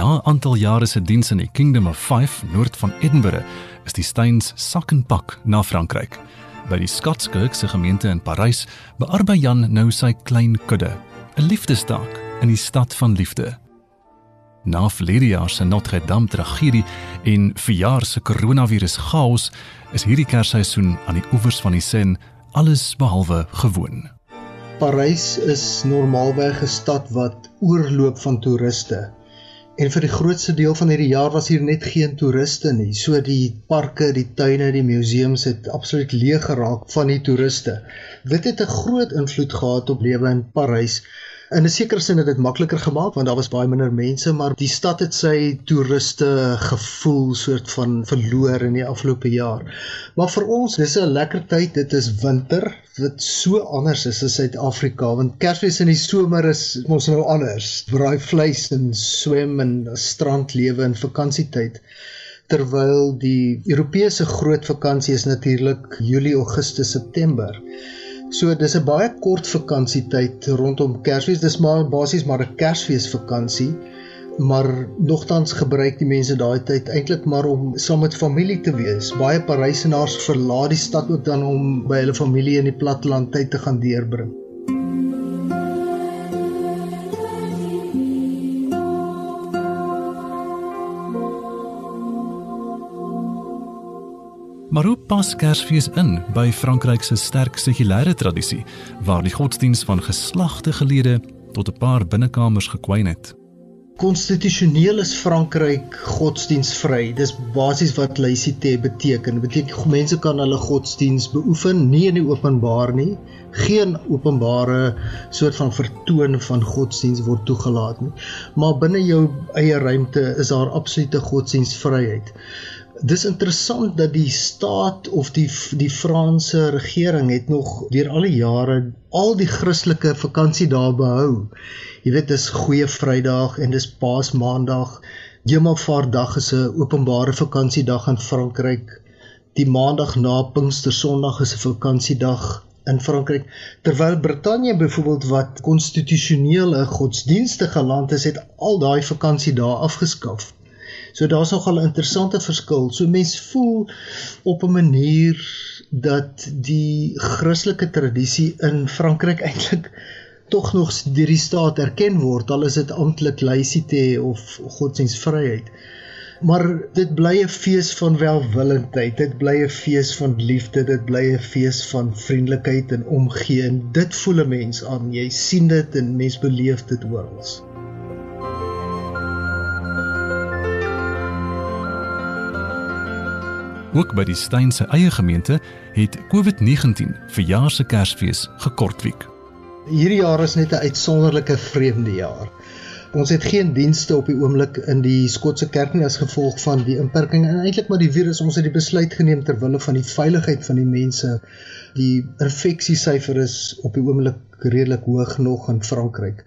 Na 'n aantal jare se diens in die Kingdom of Five noord van Edinburgh, is die Steins sak en pak na Frankryk. By die Skatskirk se gemeente in Parys bearbei Jan nou sy klein kudde, 'n liefdestaak in die stad van liefde. Na verlede jaar se Notre Dame tragedie en verjaar se koronavirus chaos, is hierdie Kersseisoen aan die oewers van die Seine alles behalwe gewoon. Parys is normaalweg 'n stad wat oorloop van toeriste. En vir die grootste deel van hierdie jaar was hier net geen toeriste nie. So die parke, die tuine, die museums het absoluut leeg geraak van die toeriste. Dit het 'n groot invloed gehad op lewe in Parys. In 'n sekere sin het dit makliker gemaak want daar was baie minder mense, maar die stad het sy toeriste gevoel soort van verloor in die afgelope jaar. Maar vir ons, dis 'n lekker tyd. Dit is winter wat so anders is as Suid-Afrika want Kersfees in die somer is ons nou anders. Braai vleis en swem en strandlewe in vakansietyd terwyl die Europese groot vakansie is natuurlik Julie, Augustus, September. So dis 'n baie kort vakansietyd rondom Kersfees. Dis maar basies maar 'n Kersfeesvakansie. Maar nogtans gebruik die mense daai tyd eintlik maar om saam met familie te wees. Baie Parysenaars verlaat die stad ook dan om by hulle familie in die platteland tyd te gaan deurbring. Maar hoe pas Kersfees in by Frankryk se sterk sekulêre tradisie waar die godsdiens van geslagte gelede tot 'n paar binnekamers gekwyn het? Konstitusioneel is Frankryk godsdiensvry. Dis basies wat laïcité beteken. Dit beteken mense kan hulle godsdiens beoefen nie in die openbaar nie. Geen openbare soort van vertoon van godsdiens word toegelaat nie. Maar binne jou eie ruimte is daar absolute godsdiensvryheid. Dis interessant dat die staat of die die Franse regering het nog deur al die jare al die Christelike vakansiedae behou. Jy weet dis Goeie Vrydag en dis Paasmaandag. Hemelvaartdag is 'n openbare vakansiedag in Frankryk. Die maandag na Pinkstersondag is 'n vakansiedag in Frankryk terwyl Brittanje byvoorbeeld wat konstitusionele godsdienstige land is, het al daai vakansiedae afgeskaf. So daar's nogal 'n interessante verskil. So mens voel op 'n manier dat die Christelike tradisie in Frankryk eintlik tog nog deur die staat erken word al is dit amptelik laïcité of godsdienstvryheid. Maar dit bly 'n fees van welwillendheid. Dit bly 'n fees van liefde. Dit bly 'n fees van vriendelikheid en omgee. En dit voel 'n mens aan. Jy sien dit en mens beleef dit oral. Ook by die Steyn se eie gemeente het COVID-19 vir jaar se Kersfees gekortwiek. Hierdie jaar is net 'n uitsonderlike vreemde jaar. Ons het geen dienste op die oomblik in die Skotse kerk nie as gevolg van die inperking en eintlik maar die virus. Ons het die besluit geneem ter wille van die veiligheid van die mense. Die infeksiesyfer is op die oomblik redelik hoog nog in Frankryk.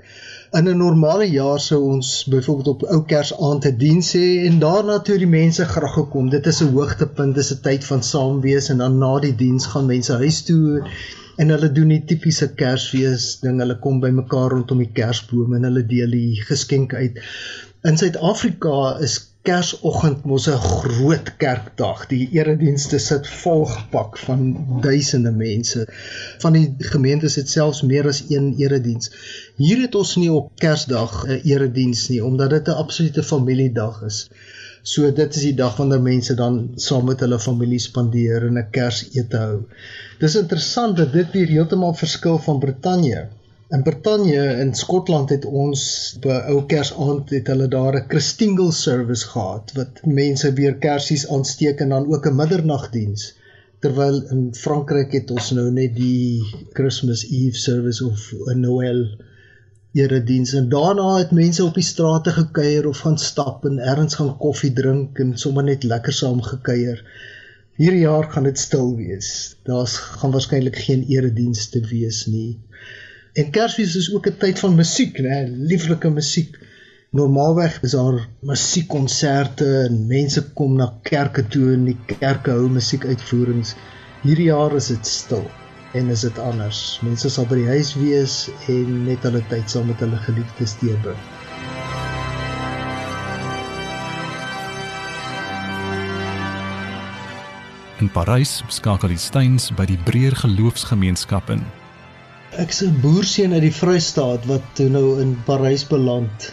In 'n normale jaar sou ons byvoorbeeld op ou Kersaand 'n diens hê en daarna toe die mense graag gekom. Dit is 'n hoogtepunt, dis 'n tyd van saam wees en dan na die diens gaan mense huis toe en hulle doen die tipiese Kersfees ding. Hulle kom bymekaar rondom die Kersboom en hulle deel die geskenke uit. In Suid-Afrika is Kersoggend mos 'n groot kerkdag. Die eredienste sit volgepak van duisende mense. Van die gemeentes het selfs meer as een erediens. Hier het ons nie op Kersdag 'n erediens nie omdat dit 'n absolute familiedag is. So dit is die dag wanneer mense dan saam met hulle familie spandeer en 'n Kersete hou. Dis interessant dat dit weer heeltemal verskil van Brittanje. In Brittanje in Skotland het ons by ou Kersaand het hulle daar 'n Christingle service gehad wat mense weer kersies aansteek en dan ook 'n middernagdiens. Terwyl in Frankryk het ons nou net die Christmas Eve service of 'n Noel erediens en daarna het mense op die strate gekuier of gaan stap en ergens gaan koffie drink en sommer net lekker saam gekuier. Hierdie jaar gaan dit stil wees. Daar's gaan waarskynlik geen eredienste wees nie. En Kersfees is ook 'n tyd van musiek, né? Lieflike musiek. Normaalweg is daar musiekkonserte en mense kom na kerke toe en die kerke hou musiekuitvoerings. Hierdie jaar is dit stil en is dit anders. Mense sal by die huis wees en net hulle tyd saam met hulle geliefdes deurbring. In Parys skakel die Steins by die Breër Geloofsgemeenskap in Ek's 'n boerseun uit die Vrystaat wat toe nou in Parys beland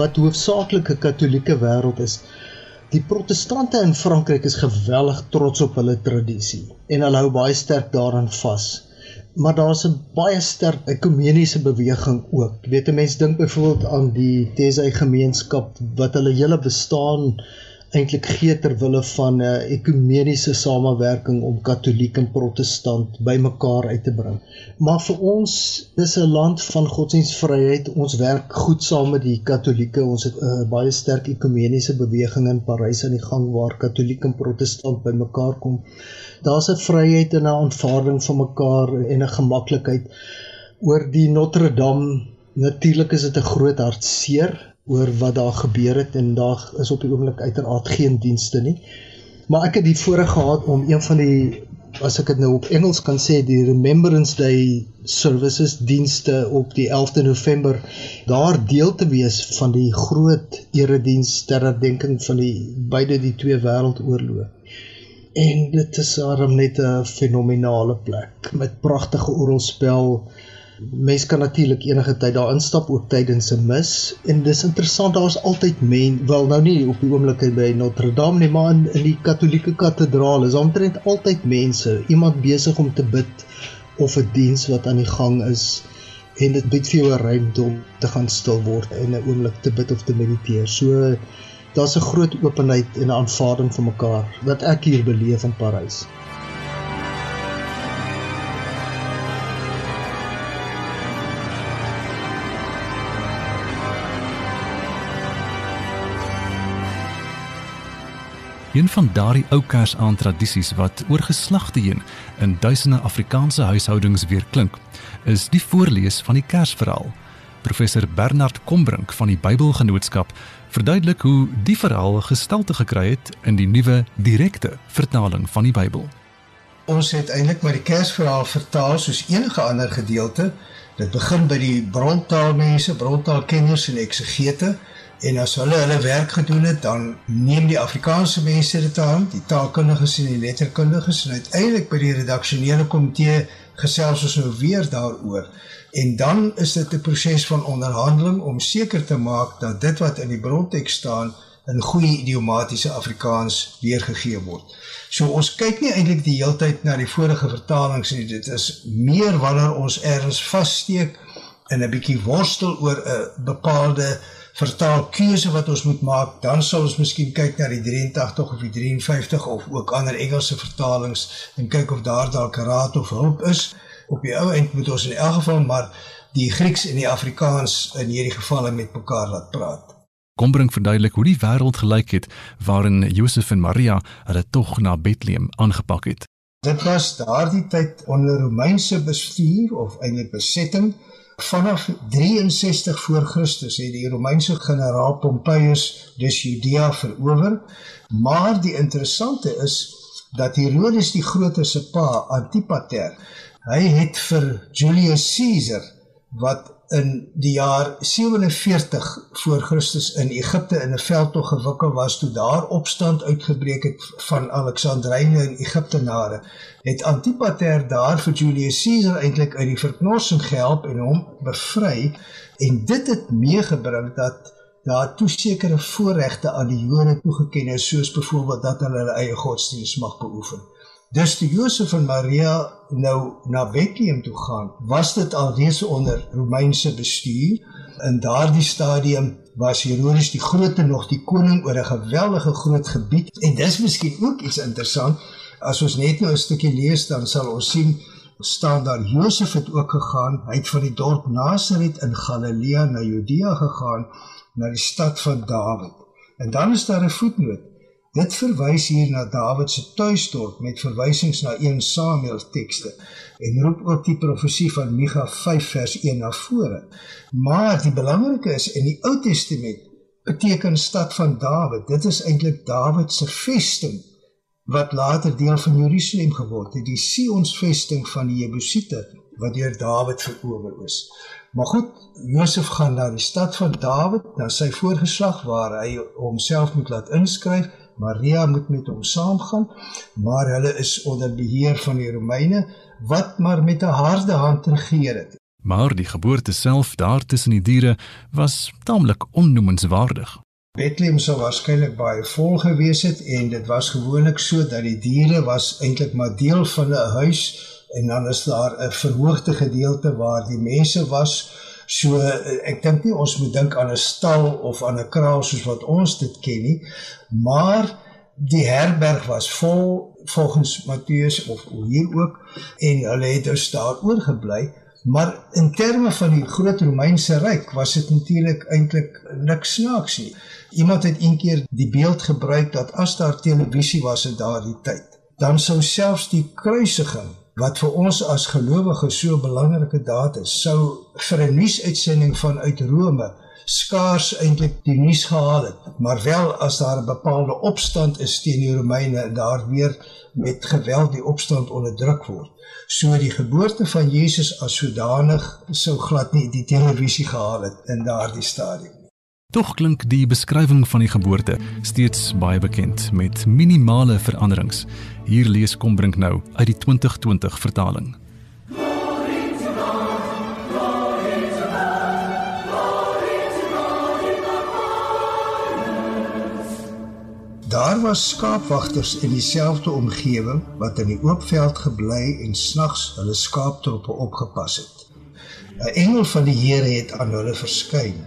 wat hoofsaaklik 'n Katolieke wêreld is. Die protestante in Frankryk is geweldig trots op hulle tradisie en hulle hou baie sterk daaraan vas maar daar's 'n baie sterk ekumeniese beweging ook. Jy weet, mense dink byvoorbeeld aan die Tesai gemeenskap wat hulle hele bestaan eintlik gee ter wille van 'n uh, ekumeniese samewerking om katoliek en protestant bymekaar uit te bring. Maar vir ons is 'n land van godsdienstvryheid. Ons werk goed saam met die katolieke. Ons het 'n uh, baie sterk ekumeniese beweging in Parys aan die gang waar katoliek en protestant bymekaar kom daar's 'n vryheid en 'n aanvaarding van mekaar en 'n gemaklikheid oor die Notre Dame. Natuurlik is dit 'n groot hartseer oor wat daar gebeur het en daar is op die oomblik uiteraard geen dienste nie. Maar ek het die voorreg gehad om een van die as ek dit nou op Engels kan sê die Remembrance Day services dienste op die 11de November daar deel te wees van die groot erediens ter herdenking van die beide die twee wêreldoorloë en dit is arm net 'n fenominale plek met pragtige orgelspel. Mense kan natuurlik enige tyd daar instap ook tydens 'n mis en dis interessant daar's altyd men wel nou nie op die oomblik by Notre Dame nie maar in, in die Katolieke kathedraal is omtrent altyd mense iemand besig om te bid of 'n diens wat aan die gang is en dit bied vir jou 'n ruimte om te gaan stil word en 'n oomblik te bid of te mediteer. So daar's 'n groot openheid en 'n aanvaarding vir mekaar wat ek hier beleef in Parys. Een van daardie ou Kersaand tradisies wat oor geslagte heen in duisende Afrikaanse huishoudings weer klink, is die voorlees van die Kersverhaal. Professor Bernard Kombrink van die Bybelgenootskap verduidelik hoe die verhaal gestalte gekry het in die nuwe direkte vertaling van die Bybel. Ons het eintlik maar die Kersverhaal vertaal soos enige ander gedeelte. Dit begin by die brontaalmense, brontaalkenners en eksegete en as hulle hulle werk gedoen het, dan neem die Afrikaanse mense dit aan, die taalkundiges en die letterkundiges en uiteindelik by die redaksionele komitee gesels ons nou weer daaroor. En dan is dit 'n proses van onderhandeling om seker te maak dat dit wat in die bronteks staan in goeie idiomatiese Afrikaans weergegee word. So ons kyk nie eintlik die heeltyd na die vorige vertalings nie. Dit is meer wanneer ons ergens vassteek in 'n bietjie worstel oor 'n bepaalde vertaalkeuse wat ons moet maak, dan sal ons miskien kyk na die 83 of die 53 of ook ander Engelse vertalings en kyk of daar dalk raad of hulp is op die ou end moet ons in elk geval maar die Grieks en die Afrikaans in hierdie gevalle met mekaar laat praat. Kom bring verduidelik hoe die wêreld gelyk het waarin Josef en Maria hulle tog na Bethlehem aangepak het. Dit was daardie tyd onder Romeinse bestuur of eintlik besetting vanaf 63 voor Christus het die Romeinse generaal Pompeius dus Judea verower maar die interessante is dat Herodes die Grote se pa Antipater hy het vir Julius Caesar wat in die jaar 47 voor Christus in Egipte in 'n veldtog gewikkel was toe daar opstand uitgebreek het van Alexandryne en Egiptenare het Antipater daar vir Julius Caesar eintlik uit die verknorsing gehelp en hom bevry. En dit het meegebring dat daar toe sekere voorregte aan die Jode toegeken is soos byvoorbeeld dat hulle hulle eie godsdienst mag beoefen Dus toe Josef en Maria nou na Bethlehem toe gaan, was dit alreeds onder Romeinse bestuur. In daardie stadium was Herodes die Grote nog die koning oor 'n geweldige groot gebied. En dis miskien ook iets interessant. As ons net nou 'n stukkie lees, dan sal ons sien staan daar Josef het ook gegaan. Hy het van die dorp Nasaret in Galilea na Judea gegaan, na die stad van Dawid. En dan is daar 'n voetnoot. Dit verwys hier na Dawid se tuisdorp met verwysings na 1 Samuel tekste en roep ook die profesie van Micha 5 vers 1 na vore. Maar die belangrike is in die Ou Testament beteken stad van Dawid. Dit is eintlik Dawid se vesting wat later deel van Jerusalem geword het, die Sionsvesting van die Jebusiete wat deur Dawid verower is. Maar goed, Josef gaan na die stad van Dawid, na sy voorgeslag waar hy homself moet laat inskryf Maria moet met hom saamgaan, maar hulle is onder beheer van die Romeine wat maar met 'n harde hand regeer het. Maar die geboorte self daar tussen die diere was taamlik onnoemenswaardig. Bethlehem sou waarskynlik baie vol gewees het en dit was gewoonlik so dat die diere was eintlik maar deel van 'n huis en dan is daar 'n verhoogde gedeelte waar die mense was. So ek dink nie ons moet dink aan 'n stal of aan 'n kraal soos wat ons dit ken nie, maar die herberg was vol volgens Matteus of hier ook en hulle het dus daar oorgebly maar in terme van die groot Romeinse ryk was dit natuurlik eintlik niks snaaks nie. Iemand het eendag die beeld gebruik dat as daar televisie was in daardie tyd dan sou selfs die kruisiging wat vir ons as gelowiges so 'n belangrike daad is sou vir 'n nuusuitsending vanuit Rome skaars eintlik die nuus gehaal het, maar wel as daar 'n bepaalde opstand is teen die Romeine en daar weer met geweld die opstand onderdruk word. So die geboorte van Jesus as sodanig sou glad nie die televisie gehaal het in daardie stadium. Tog klink die beskrywing van die geboorte steeds baie bekend met minimale veranderings. Hier lees Kombrink nou uit die 2020 vertaling. Daar was skaapwagters in dieselfde omgewing wat in die oop veld gebly en snags hulle skaaptroppe opgepas het. 'n Engel van die Here het aan hulle verskyn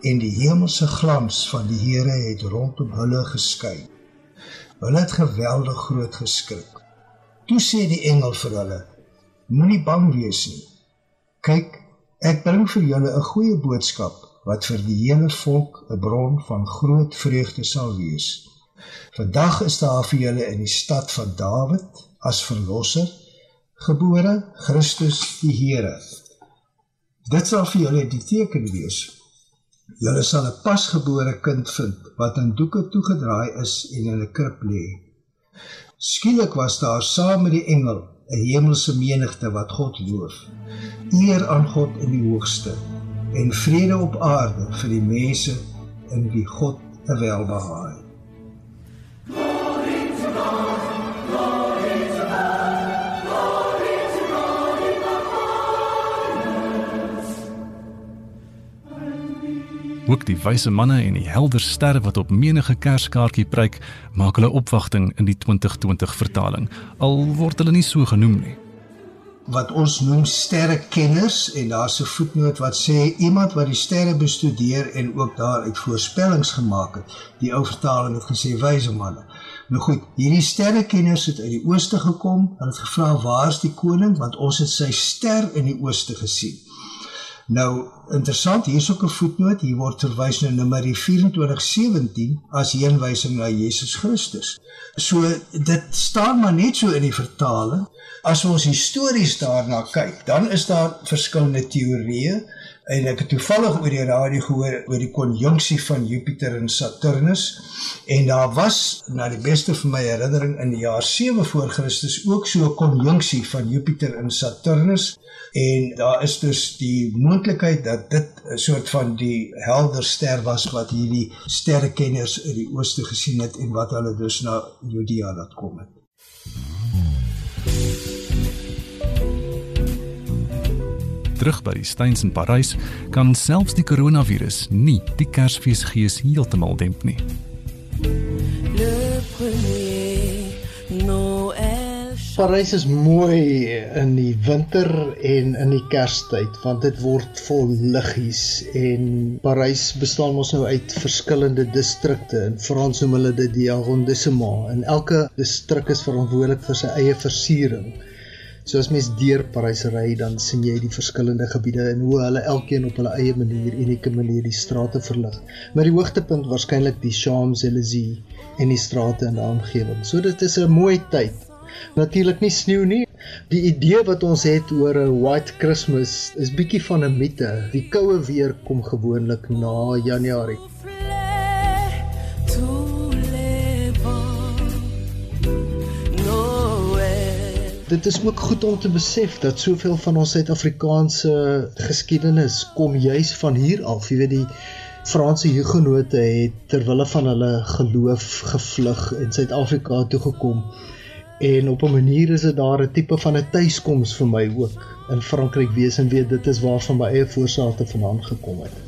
en die hemelse glans van die Here het rondom hulle geskyn. Hulle het geweldig groot geskrik. Toe sê die engel vir hulle: Moenie bang wees nie. Kyk, ek bring vir julle 'n goeie boodskap wat vir die hele volk 'n bron van groot vreugde sal wees. Vandag is daar vir julle in die stad van Dawid as verlosser gebore Christus die Here. Dit sal vir julle die teken wees. Julle sal 'n pasgebore kind vind wat in doeke toegedraai is en in 'n krib lê. Skielik was daar saam met die engel 'n hemelse menigte wat God loof. Eer aan God in die hoogste en vrede op aarde vir die mense in wie God 'n welbehaag. Ook die wyse manne en die helder sterre wat op menige kerskaartjie pryk, maak hulle opwagting in die 2020 vertaling. Al word hulle nie so genoem nie. Wat ons noem sterrekenners en daar's 'n voetnoot wat sê iemand wat die sterre bestudeer en ook daaruit voorspellings gemaak het. Die ou vertaling het gesê wyse manne. Nou goed, hierdie sterrekenners het uit die ooste gekom. Hulle het gevra waar is die koning want ons het sy ster in die ooste gesien. Nou interessant, hier's ook 'n voetnoot, hier word verwys na Numeri 24:17 as heenwysing na Jesus Christus. So dit staan maar net so in die vertaling. As ons histories daarna kyk, dan is daar verskillende teorieë en ek het toevallig oor die radio gehoor oor die konjunksie van Jupiter en Saturnus en daar was na die beste van my herinnering in die jaar 7 voor Christus ook so 'n konjunksie van Jupiter en Saturnus en daar is dus die moontlikheid dat dit 'n soort van die helder ster was wat hierdie sterrekenners in die ooste gesien het en wat hulle dus na Judea laat kom het. Terug by die Steins in Parys, kan selfs die koronavirus nie die Kersfeesgees heeltemal demp nie. Parys is mooi in die winter en in die Kerstyd want dit word vol liggies en Parys bestaan mos nou uit verskillende distrikte en Frans noem hulle dit die arrondissement en elke distrik is verantwoordelik vir sy eie versiering. So as mens deur Parys ry, dan sien jy die verskillende gebiede en hoe hulle elkeen op hulle eie manier, unieke manier die strate verlig. Maar die hoogtepunt waarskynlik die Champs-Élysées en die strate in die omgewing. So dit is 'n mooi tyd. Natuurlik nie sneeu nie. Die idee wat ons het oor 'n white Christmas is bietjie van 'n mite. Die koue weer kom gewoonlik na Januarie. Dit is ook goed om te besef dat soveel van ons Suid-Afrikaanse geskiedenis kom juis van hier af. Jy weet die Franse Hugenote het ter wille van hulle geloof gevlug en Suid-Afrika toe gekom. En op 'n manier is dit daar 'n tipe van 'n tuiskoms vir my ook in Frankryk wees en weet dit is waar van my eie voorsaate vandaan gekom het.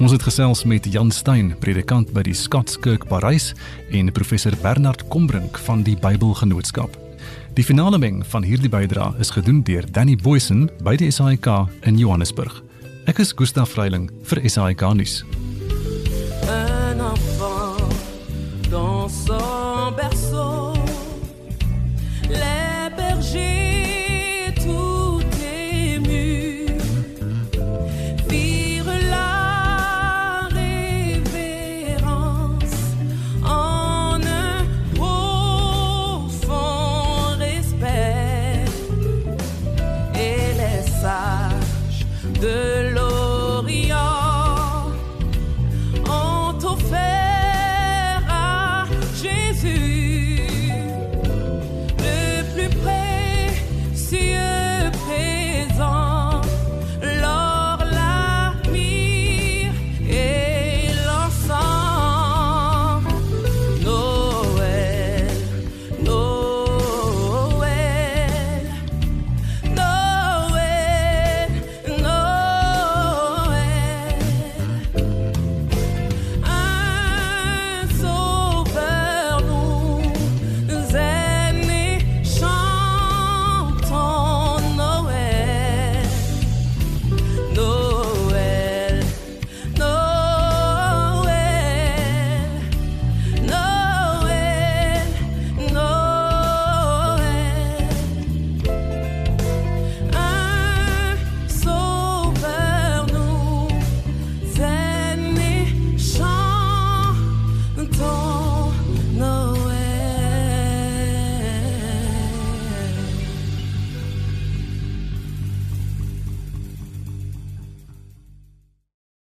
Ons het gesels met Jan Stein, predikant by die Skatskerk Parys en professor Bernard Kombrink van die Bybelgenootskap. Die finale meng van hierdie bydra is gedoen deur Danny Boysen by die SAIK in Johannesburg. Ek is Gustaf Vreiling vir SAIK nuus.